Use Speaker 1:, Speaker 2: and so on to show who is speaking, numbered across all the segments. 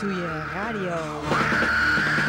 Speaker 1: to je radio.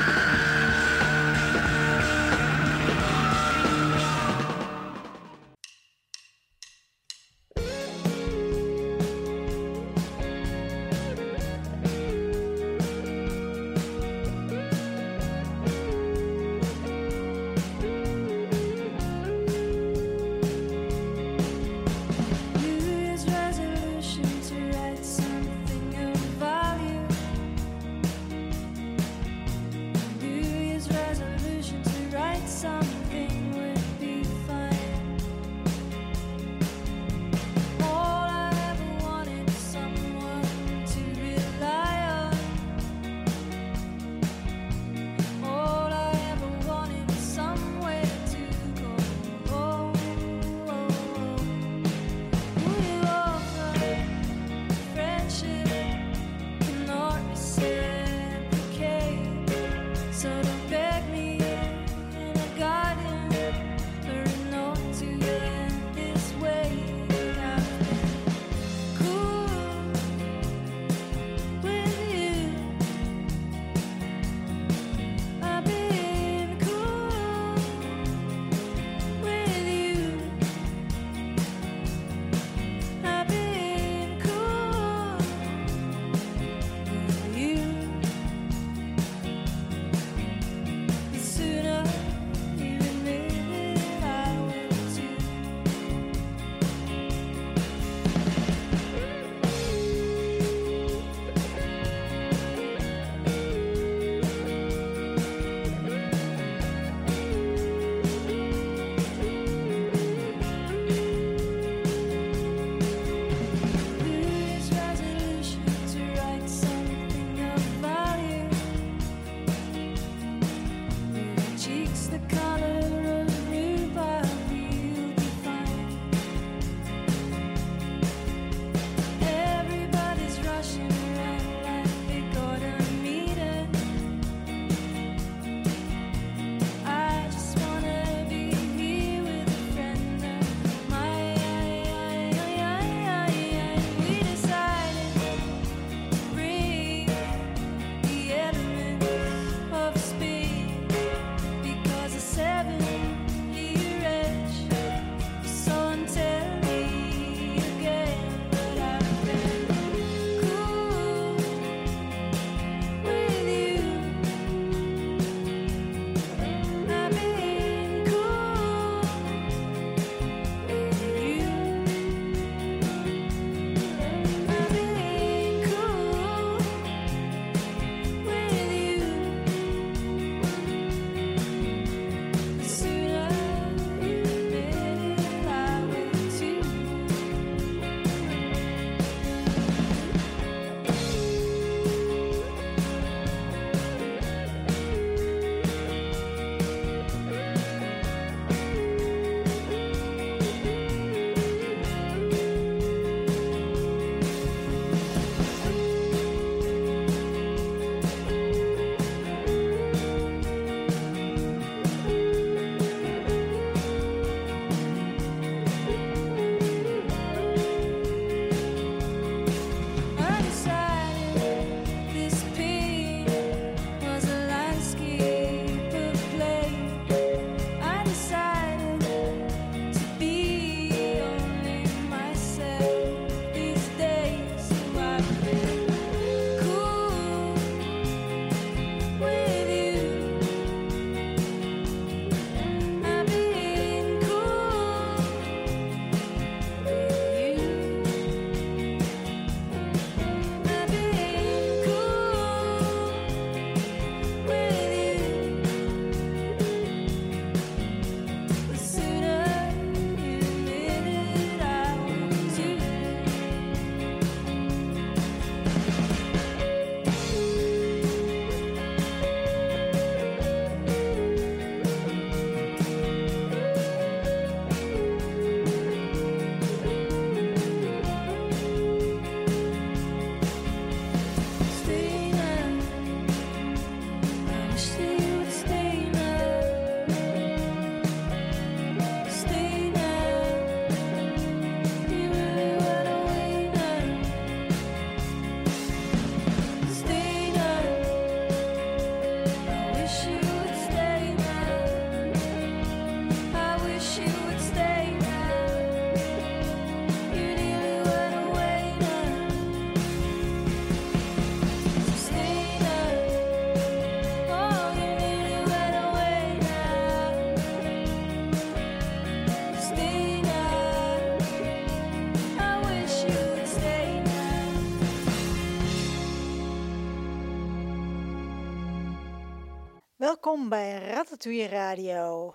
Speaker 2: Welkom bij Ratatouille Radio.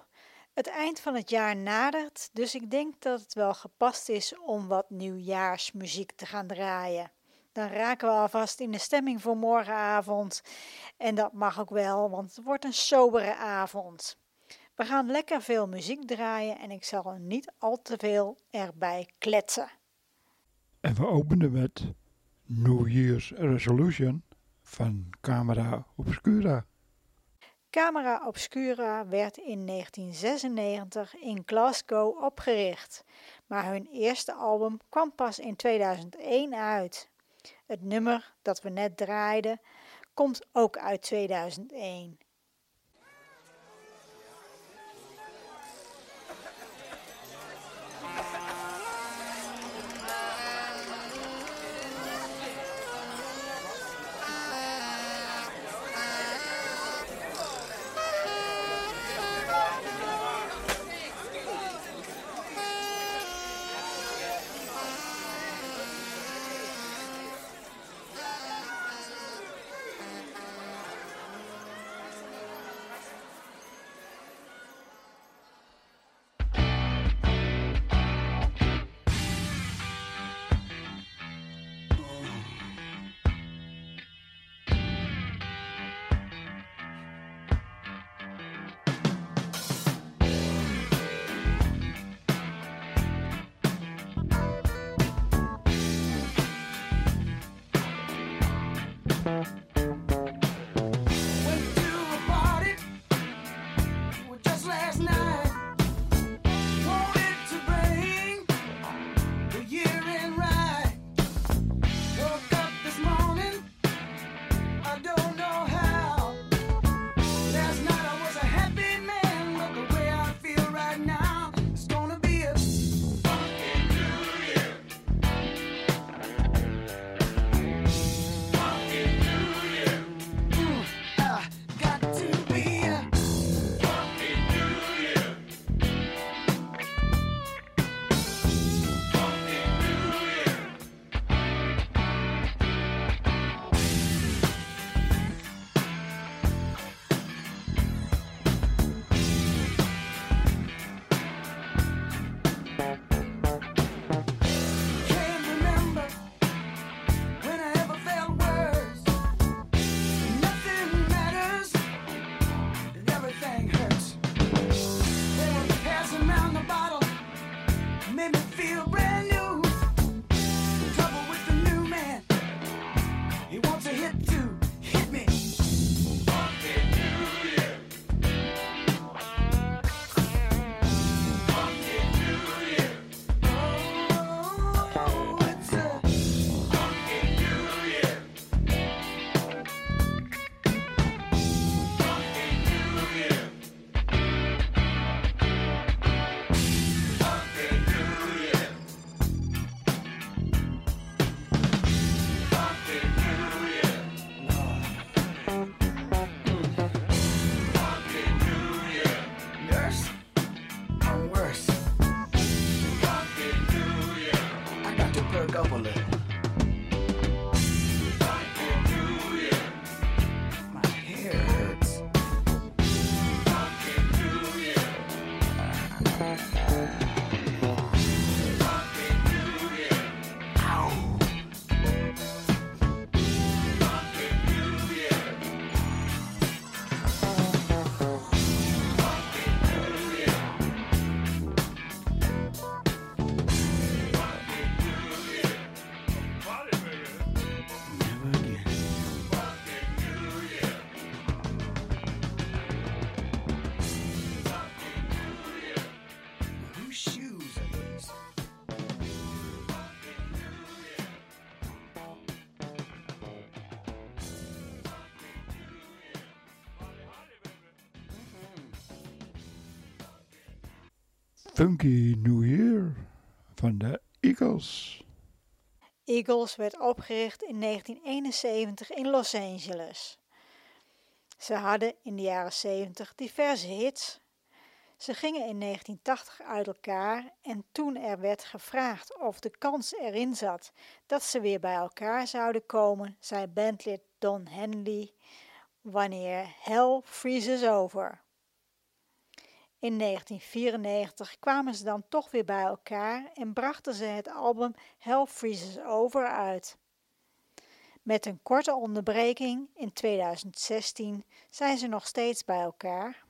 Speaker 2: Het eind van het jaar nadert, dus ik denk dat het wel gepast is om wat nieuwjaarsmuziek te gaan draaien. Dan raken we alvast in de stemming voor morgenavond. En dat mag ook wel, want het wordt een sobere avond. We gaan lekker veel muziek draaien en ik zal er niet al te veel erbij kletsen.
Speaker 3: En we openen met New Year's Resolution van Camera Obscura.
Speaker 2: Camera Obscura werd in 1996 in Glasgow opgericht, maar hun eerste album kwam pas in 2001 uit. Het nummer dat we net draaiden komt ook uit 2001.
Speaker 4: Funky New Year
Speaker 3: van de Eagles.
Speaker 2: Eagles werd opgericht in 1971 in Los Angeles. Ze hadden in de jaren 70 diverse hits. Ze gingen in 1980 uit elkaar en toen er werd gevraagd of de kans erin zat dat ze weer bij elkaar zouden komen, zei bandlid Don Henley:
Speaker 5: wanneer Hell Freezes Over. In 1994 kwamen ze dan toch weer bij elkaar en brachten ze het album Hell Freezes Over uit. Met een korte onderbreking in 2016 zijn ze nog steeds bij elkaar.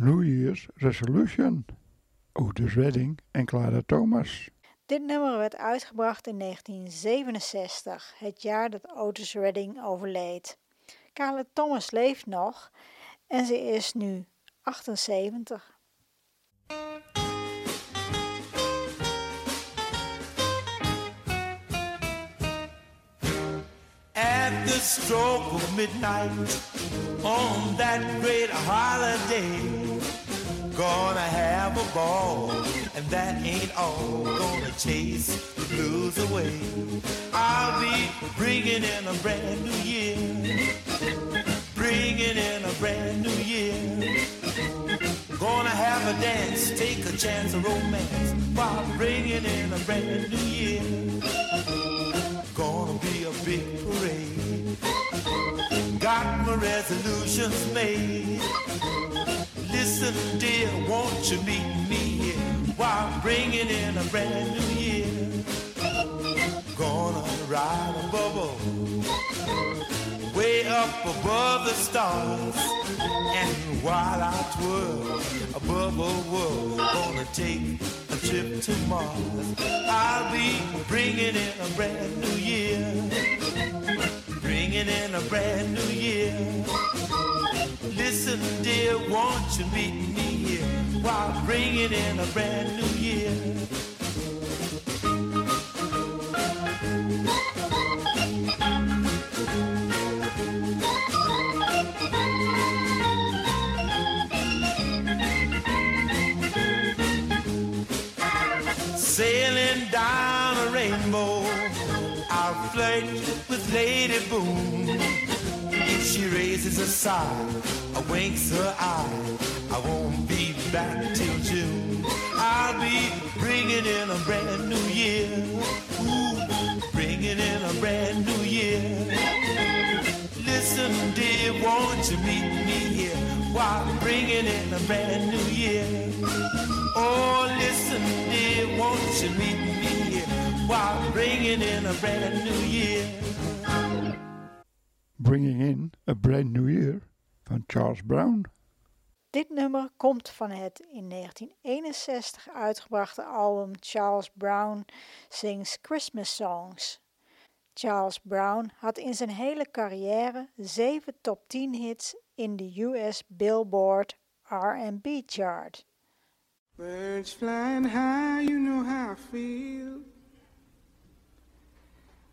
Speaker 6: New Year's Resolution.
Speaker 3: Otis Redding en Clara Thomas.
Speaker 5: Dit nummer werd uitgebracht in 1967, het jaar dat Otis Redding overleed. Carla Thomas leeft nog en ze is nu 78.
Speaker 7: At the stroke of midnight on that great holiday, gonna have a ball, and that ain't all. Gonna chase the blues away. I'll be bringing in a brand new year, bringing in a brand new year. Gonna have a dance, take a chance of romance while bringing in a brand new year. Gonna be a big parade. Got my resolutions made. Listen, dear, won't you meet me here while bringing in a brand new year? Gonna ride a bubble way up above the stars. And while I twirl a bubble world, gonna take a trip to Mars. I'll be bringing in a brand new year, bringing in a brand new year. Listen, dear, won't you meet me here while bringing in a brand new year? Sailing down flirt with Lady Boom. If she raises a sigh, I winks her eye, I won't be back till June. I'll be bringing in a brand new year. Ooh, bringing in a brand new year. Listen, dear, won't you meet me here while bringing in a brand new year? Oh, listen, dear, won't you meet me here while bringing in a brand new year?
Speaker 3: Bringing in a Brand New Year van Charles Brown.
Speaker 2: Dit nummer komt van het in 1961 uitgebrachte album Charles Brown Sings Christmas Songs. Charles Brown had in zijn hele carrière zeven top 10 hits in de US Billboard R&B chart.
Speaker 8: Birds flying high, you know how I feel.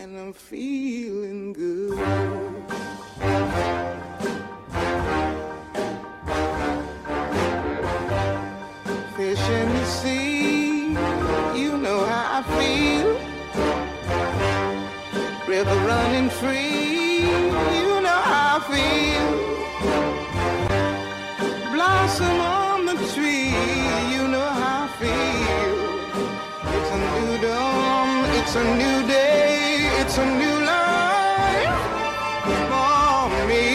Speaker 8: And I'm feeling good. Fish in the sea, you know how I feel. River running free, you know how I feel. Blossom on the tree, you know how I feel. It's a new dawn, it's a new day, a new life for me.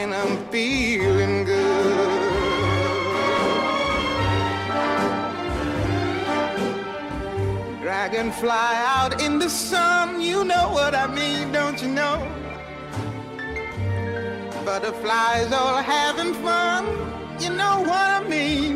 Speaker 8: And I'm feeling good. Dragonfly out in the sun, you know what I mean, don't you know? Butterflies all having fun, you know what I mean.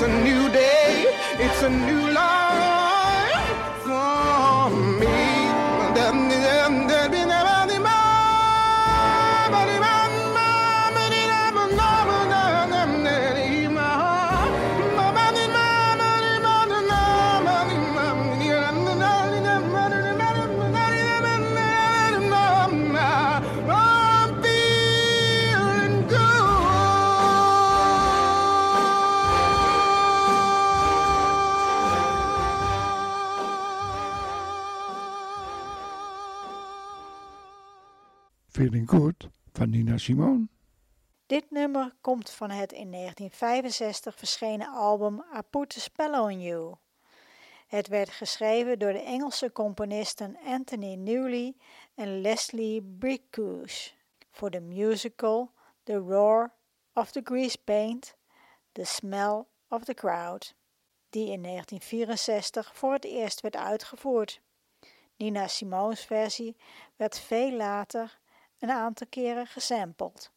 Speaker 8: it's a new day, it's a new life Feeling
Speaker 3: Good van Nina Simone.
Speaker 2: Dit nummer komt van het in 1965 verschenen album I Put a Spell on You. Het werd geschreven door de Engelse componisten Anthony Newley en Leslie Bricusse voor de musical The Roar of the Grease Paint, The Smell of the Crowd, die in 1964 voor het eerst werd uitgevoerd. Nina Simone's versie werd veel later een aantal keren gesampled.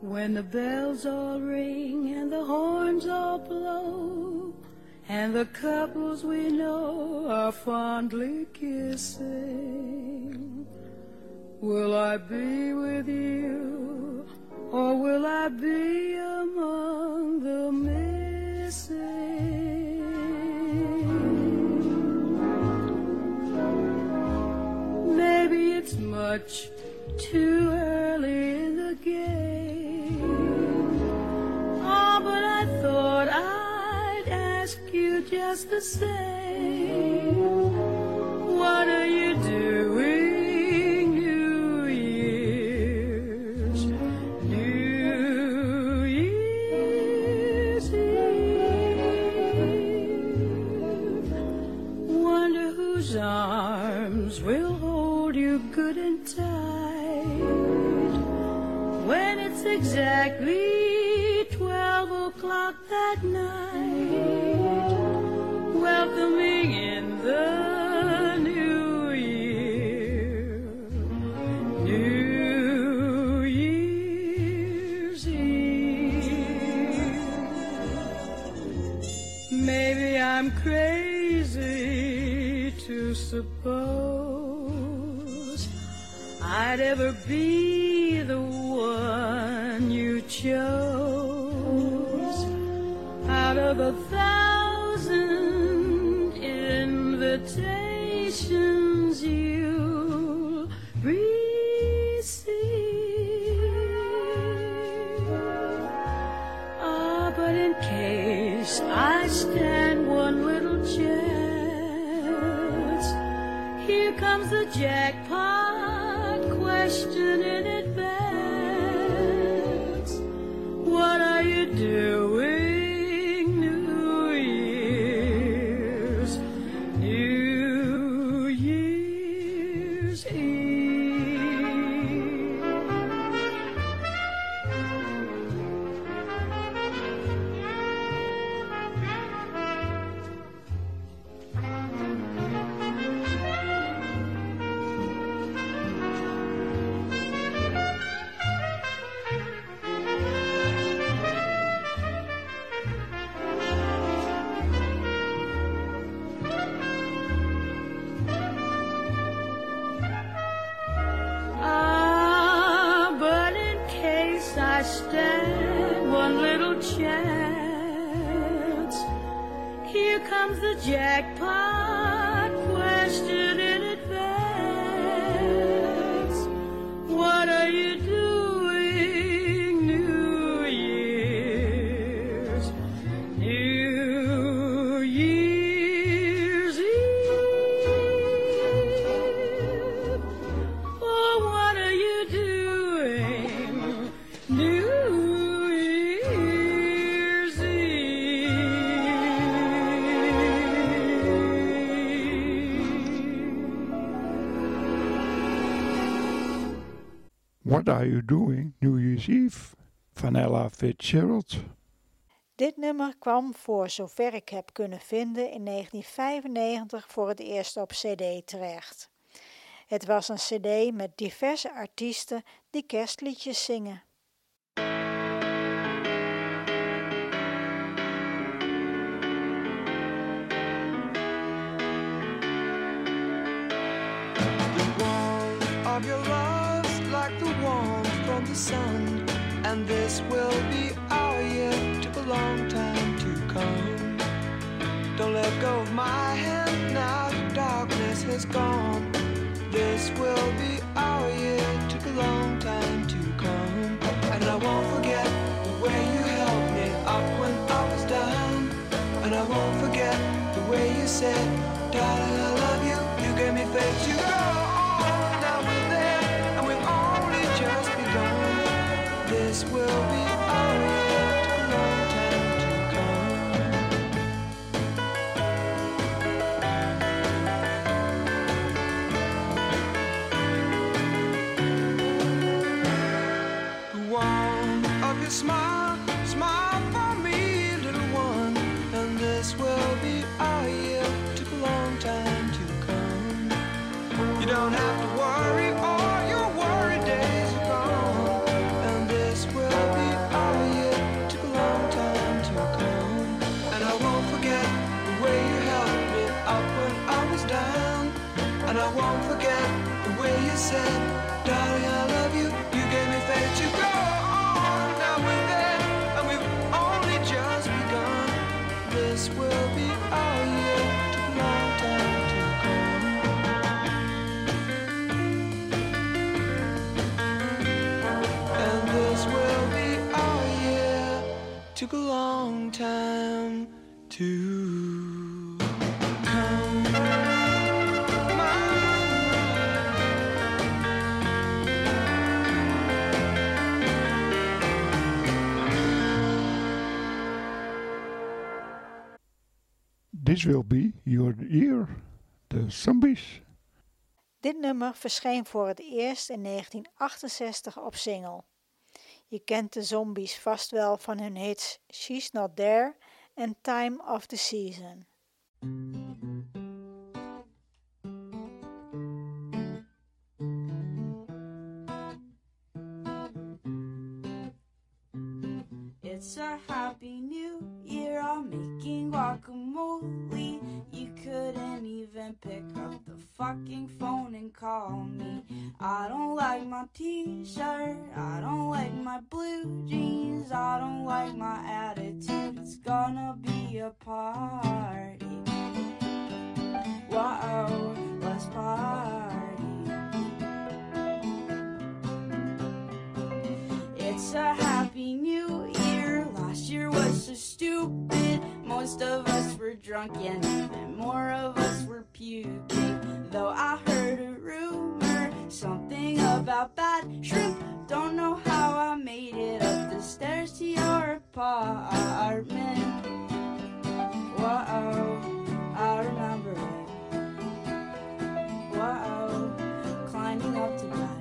Speaker 9: When the bells all ring and the horns all blow, and the couples we know are fondly kissing, will I be with you Or will I be among the missing? It's much too early in the game. Oh, but I thought I'd ask you just the same. What are you good and tight. When it's exactly twelve o'clock that night, I'd ever be the one you chose out of a thousand invitations you receive. Ah, but in case I stand one little chance, here comes the jackpot jackpot
Speaker 3: Fitzgerald.
Speaker 2: Dit nummer kwam, voor zover ik heb kunnen vinden, in 1995 voor het eerst op CD terecht. Het was een CD met diverse artiesten die kerstliedjes zingen.
Speaker 4: The warmth of your love's like the warmth from the sun, and this will be our year. Took a long time to come. Don't let go of my hand now. The darkness has gone. This will be our year. Took a long time to come, and I won't forget the way you held me up when I was down, and I won't forget the way you said, "Darling, I love you." You gave me faith to go will be time to come. This will be your year. The
Speaker 3: Zombies.
Speaker 2: Dit nummer verscheen voor het eerst in 1968 op single. Je kent de zombies vast wel van hun hits She's Not There en Time of the Season.
Speaker 10: It's a happy new year. I'm making guacamole. You couldn't even pick up the fucking phone call me. I don't like my t shirt. I don't like my blue jeans. I don't like my attitude. It's gonna be a party. Whoa, let's party. It's a happy new year. Last year was so stupid. Most of us were drunk and more of us were puking. Though I heard a rumor, something about bad shrimp. Don't know how I made it up the stairs to your apartment. Whoa, I remember it. Whoa, climbing up to bed.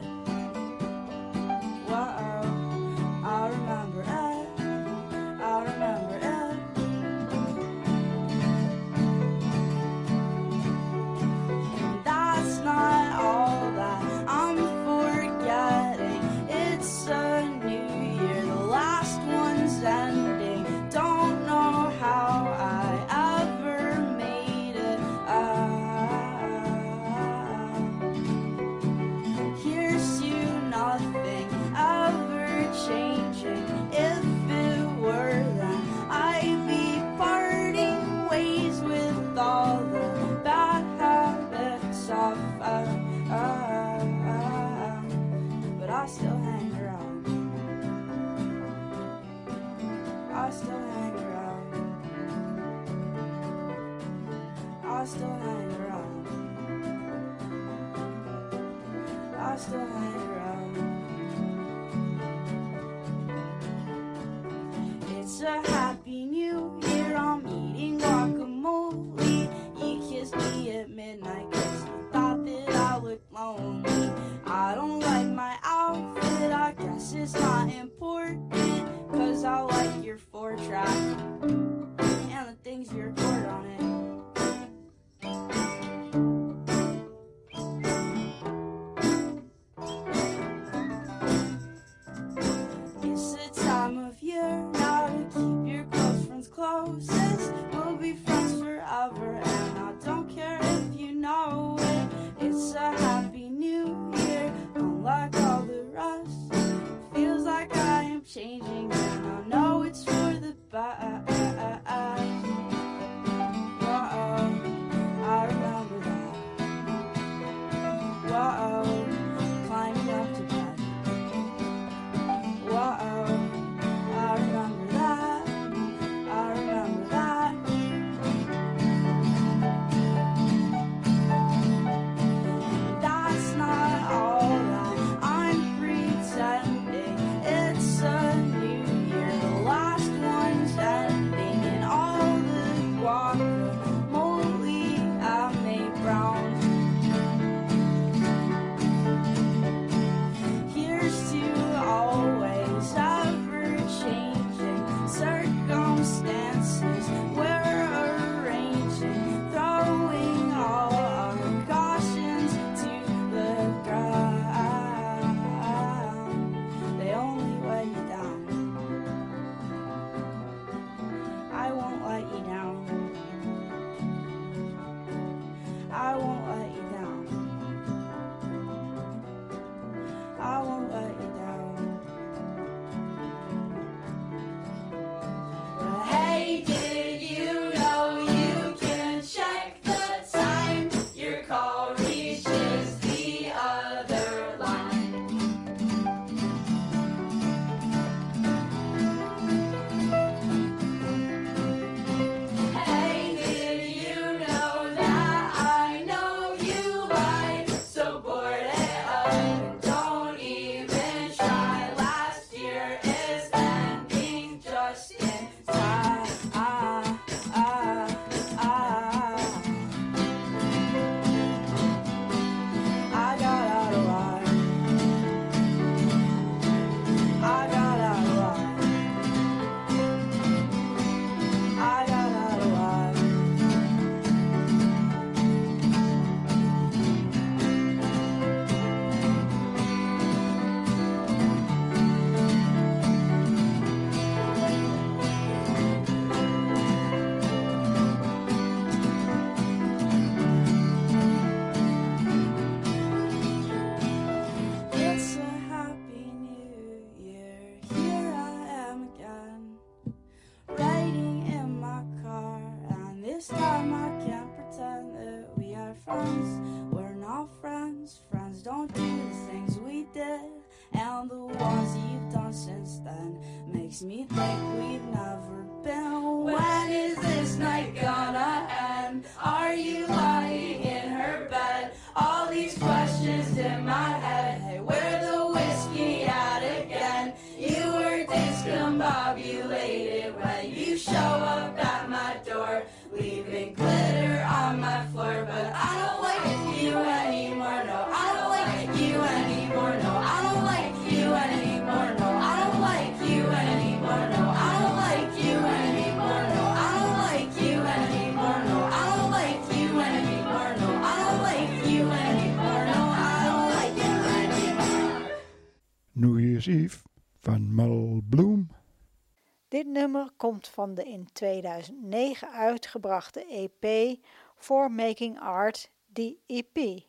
Speaker 3: van
Speaker 2: de in 2009 uitgebrachte EP For Making Art, die EP.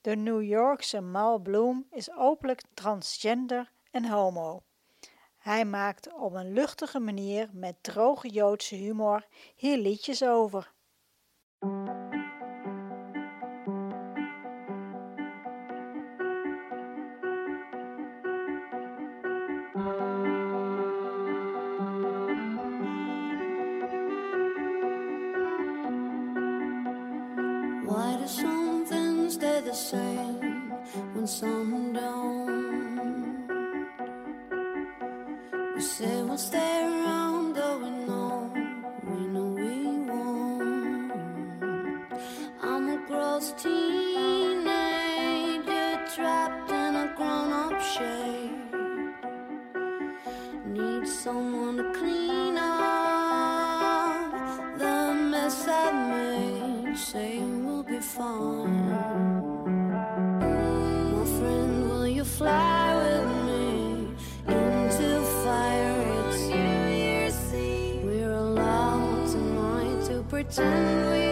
Speaker 2: De New Yorkse Mal Bloom is openlijk transgender en homo. Hij maakt op een luchtige manier met droge Joodse humor hier liedjes over.
Speaker 11: Why do some things stay the same when some don't? We say what's there.
Speaker 3: Soon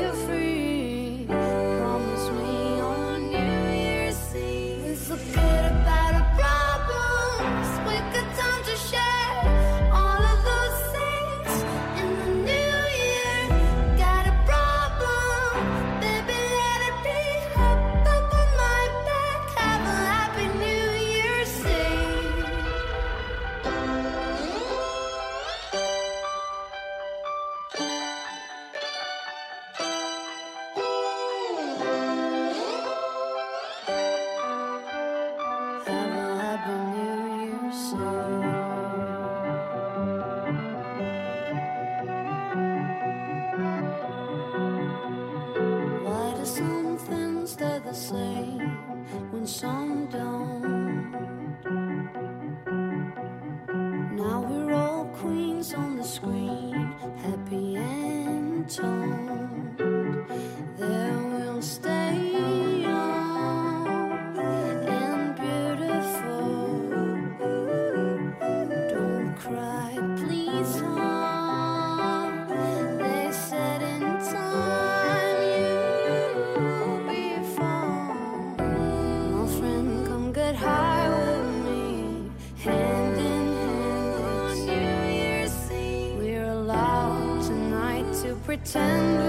Speaker 3: 天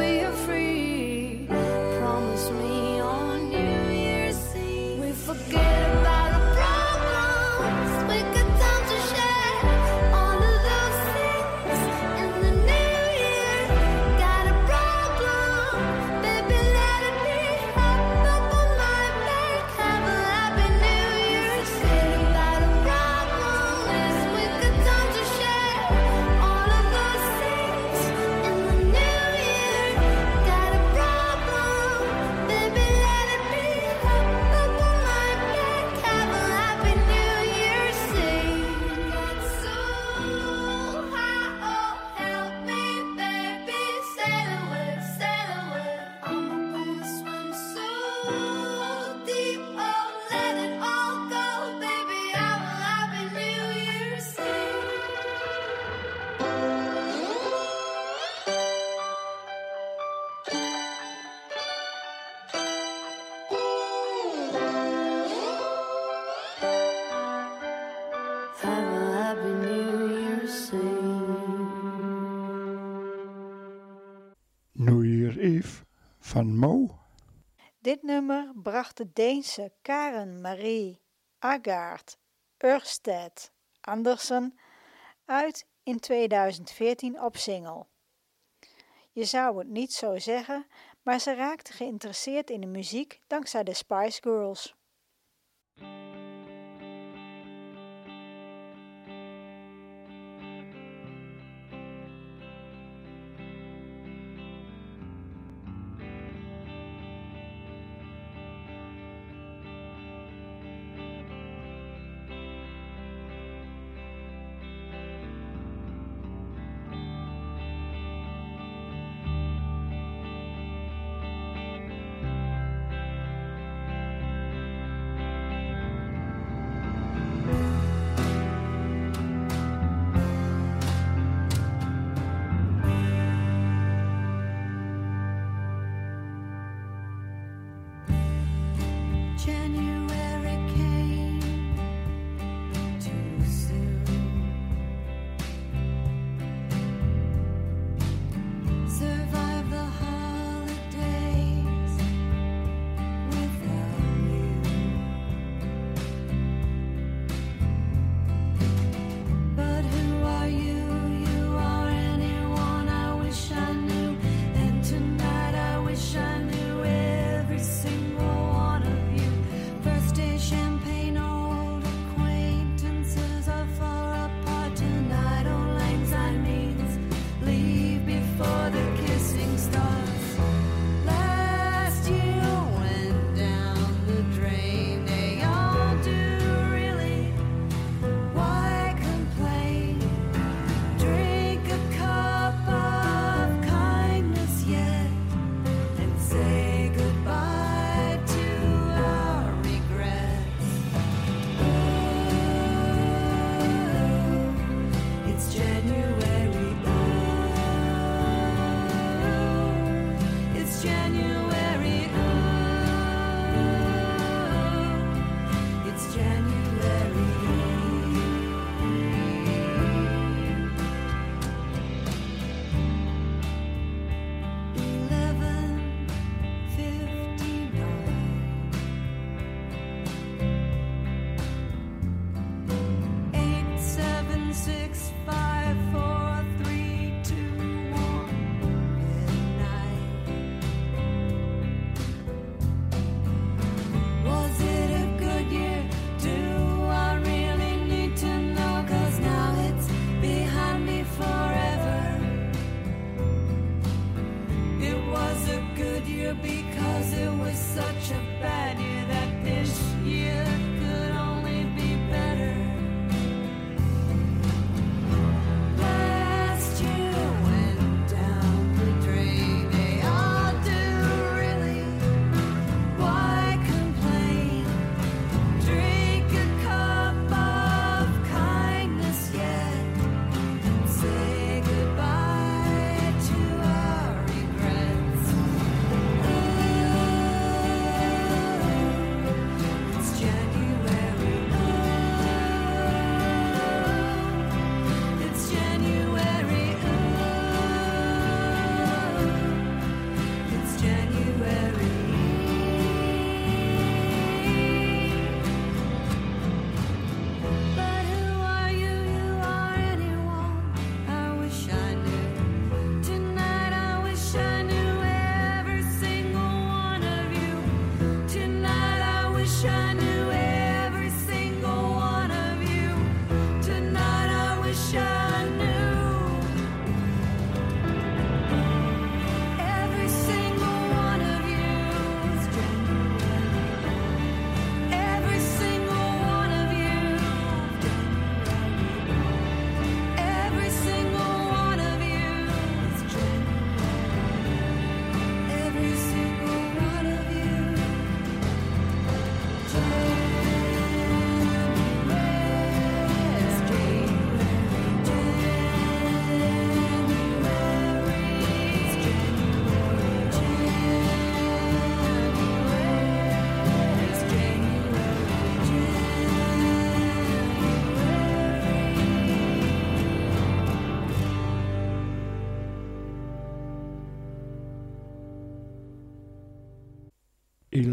Speaker 2: Dit nummer bracht de Deense Karen Marie Agaard Ørsted Andersen uit in 2014 op single. Je zou het niet zo zeggen, maar ze raakte geïnteresseerd in de muziek dankzij de Spice Girls.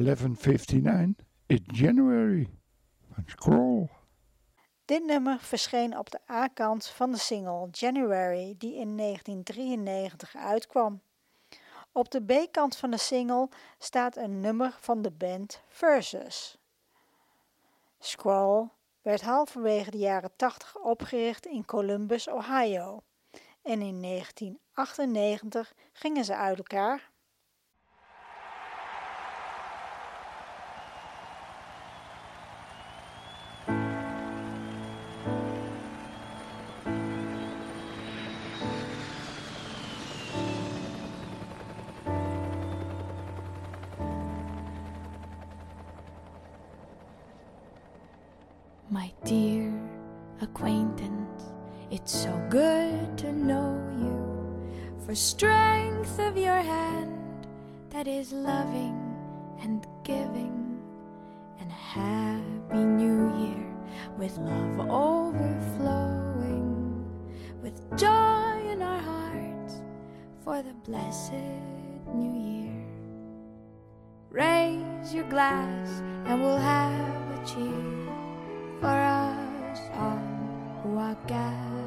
Speaker 3: 1159 It's January van Scroll.
Speaker 2: Dit nummer verscheen op de A-kant van de single January, die in 1993 uitkwam. Op de B-kant van de single staat een nummer van de band Versus. Scroll werd halverwege de jaren 80 opgericht in Columbus, Ohio. En in 1998 gingen ze uit elkaar.
Speaker 12: Strength of your hand that is loving and giving, and a happy new year with love overflowing, with joy in our hearts for the blessed new year. Raise your glass and we'll have a cheer for us all who are gathered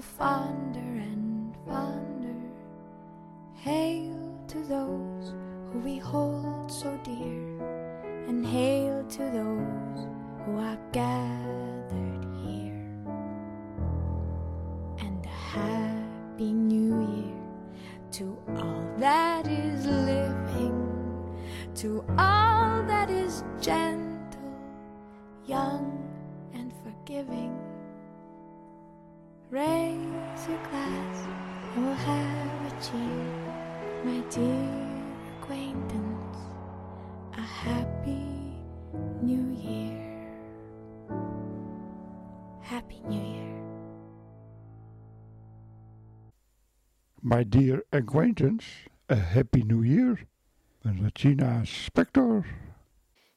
Speaker 12: fond My dear acquaintance, a happy new year.
Speaker 3: Regina Spector.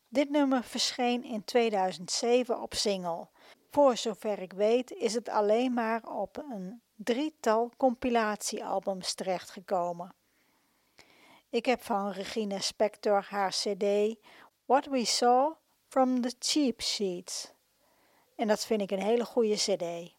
Speaker 2: Dit nummer verscheen in 2007 op single. Voor zover ik weet is het alleen maar op een drietal compilatiealbums terechtgekomen. Ik heb van Regina Spector haar cd What We Saw from the Cheap Sheets. En dat vind ik een hele goede cd.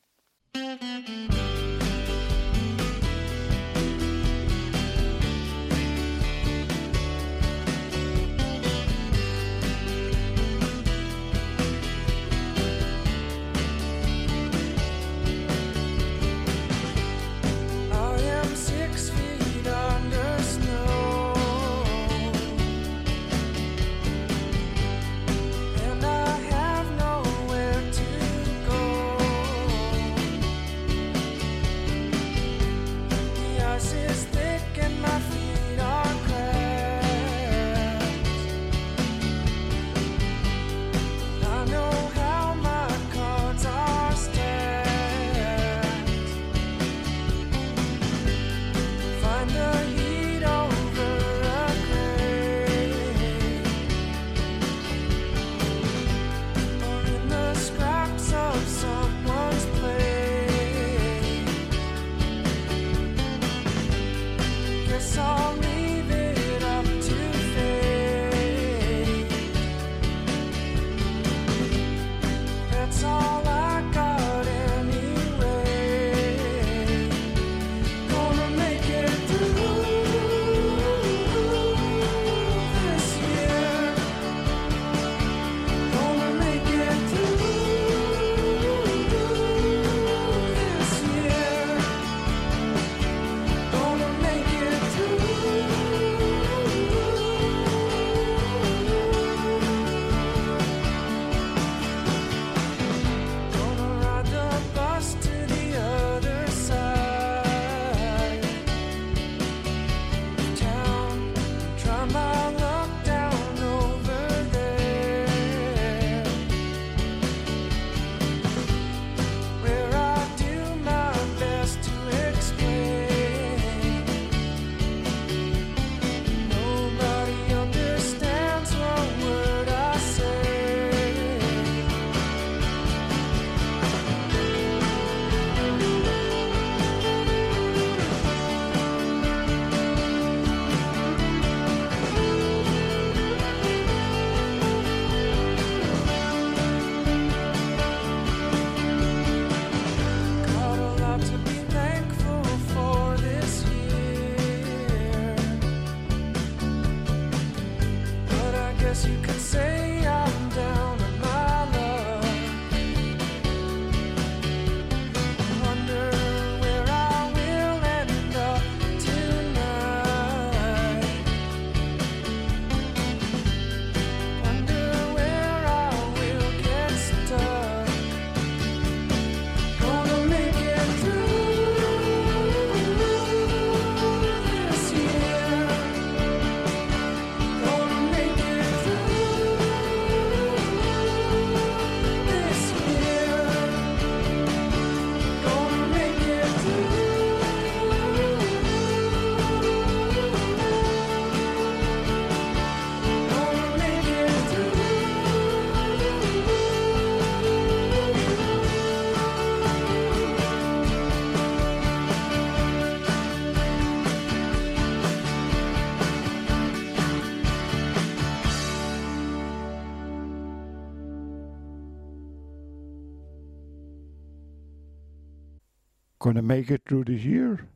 Speaker 13: Gonna Make It Through This Year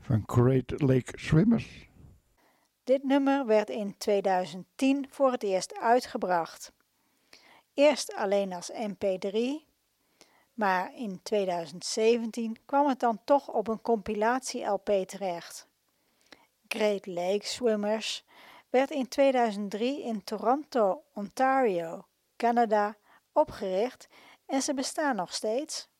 Speaker 3: van Great Lake Swimmers.
Speaker 2: Dit nummer werd in 2010 voor het eerst uitgebracht. Eerst alleen als MP3, maar in 2017 kwam het dan toch op een compilatie-LP terecht. Great Lake Swimmers werd in 2003 in Toronto, Ontario, Canada opgericht en ze bestaan nog steeds.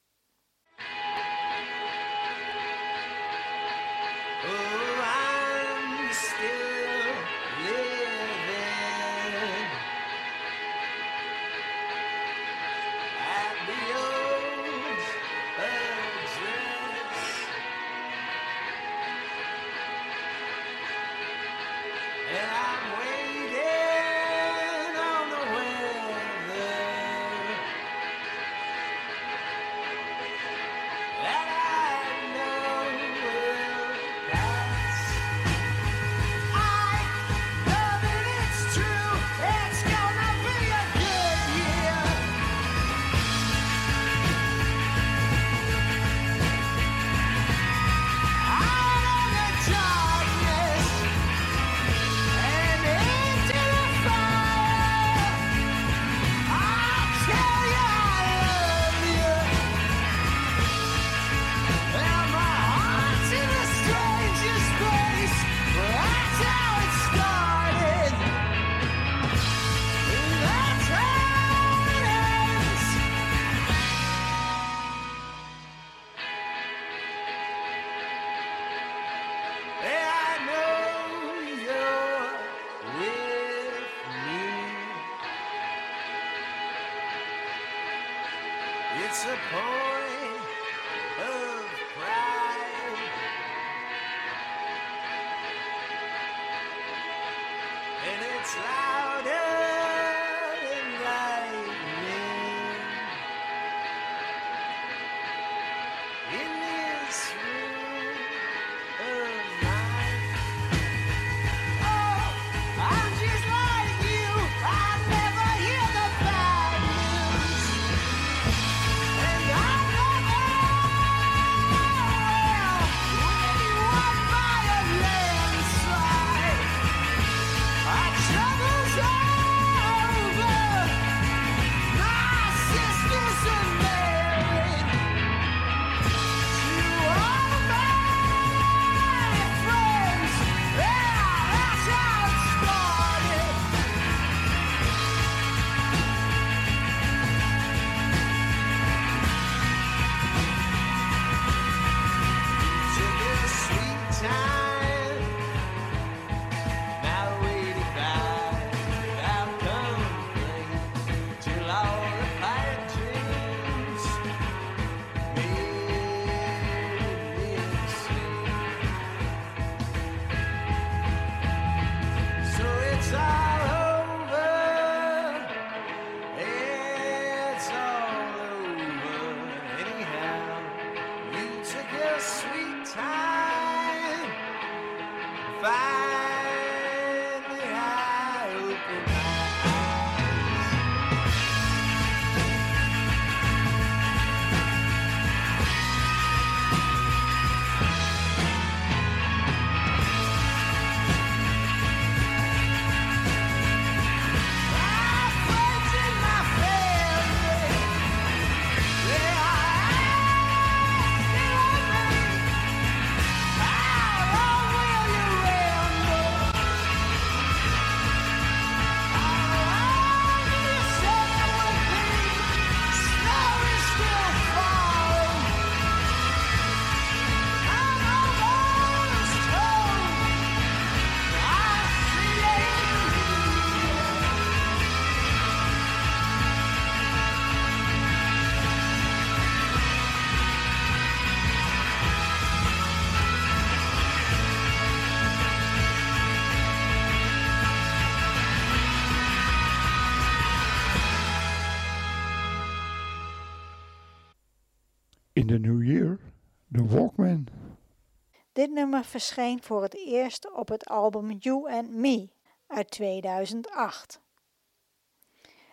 Speaker 2: Nummer verscheen voor het eerst op het album You and Me uit 2008.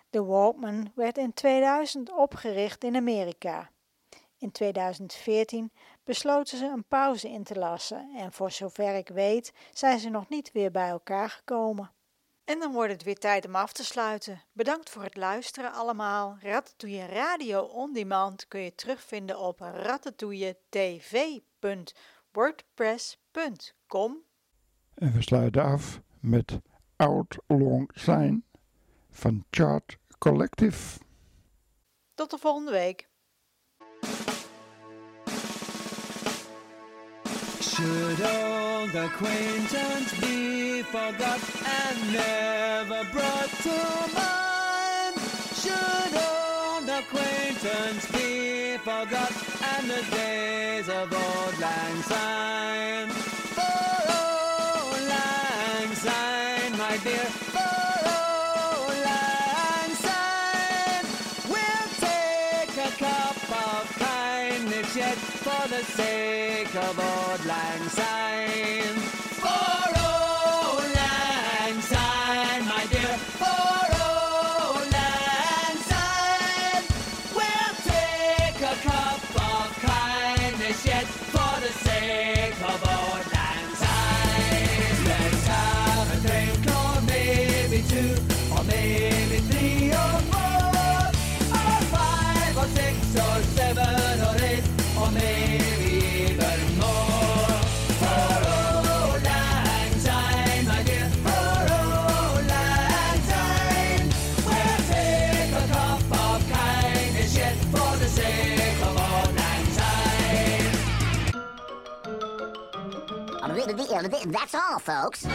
Speaker 2: De Walkman werd in 2000 opgericht in Amerika. In 2014 besloten ze een pauze in te lassen en voor zover ik weet zijn ze nog niet weer bij elkaar gekomen. En dan wordt het weer tijd om af te sluiten. Bedankt voor het luisteren allemaal. Ratatouille Radio On Demand kun je terugvinden op ratatouilletv.wordpress.com
Speaker 3: En we sluiten af met Out Long Sign van Chart Collective.
Speaker 2: Tot de volgende week.
Speaker 9: Should old acquaintance be forgot and never brought to mind? Should old acquaintance be forgot and the days of old lang syne? For old lang syne, my dear, for old lang syne, we'll take a cup of kindness yet for the sake of old lang
Speaker 13: all, folks.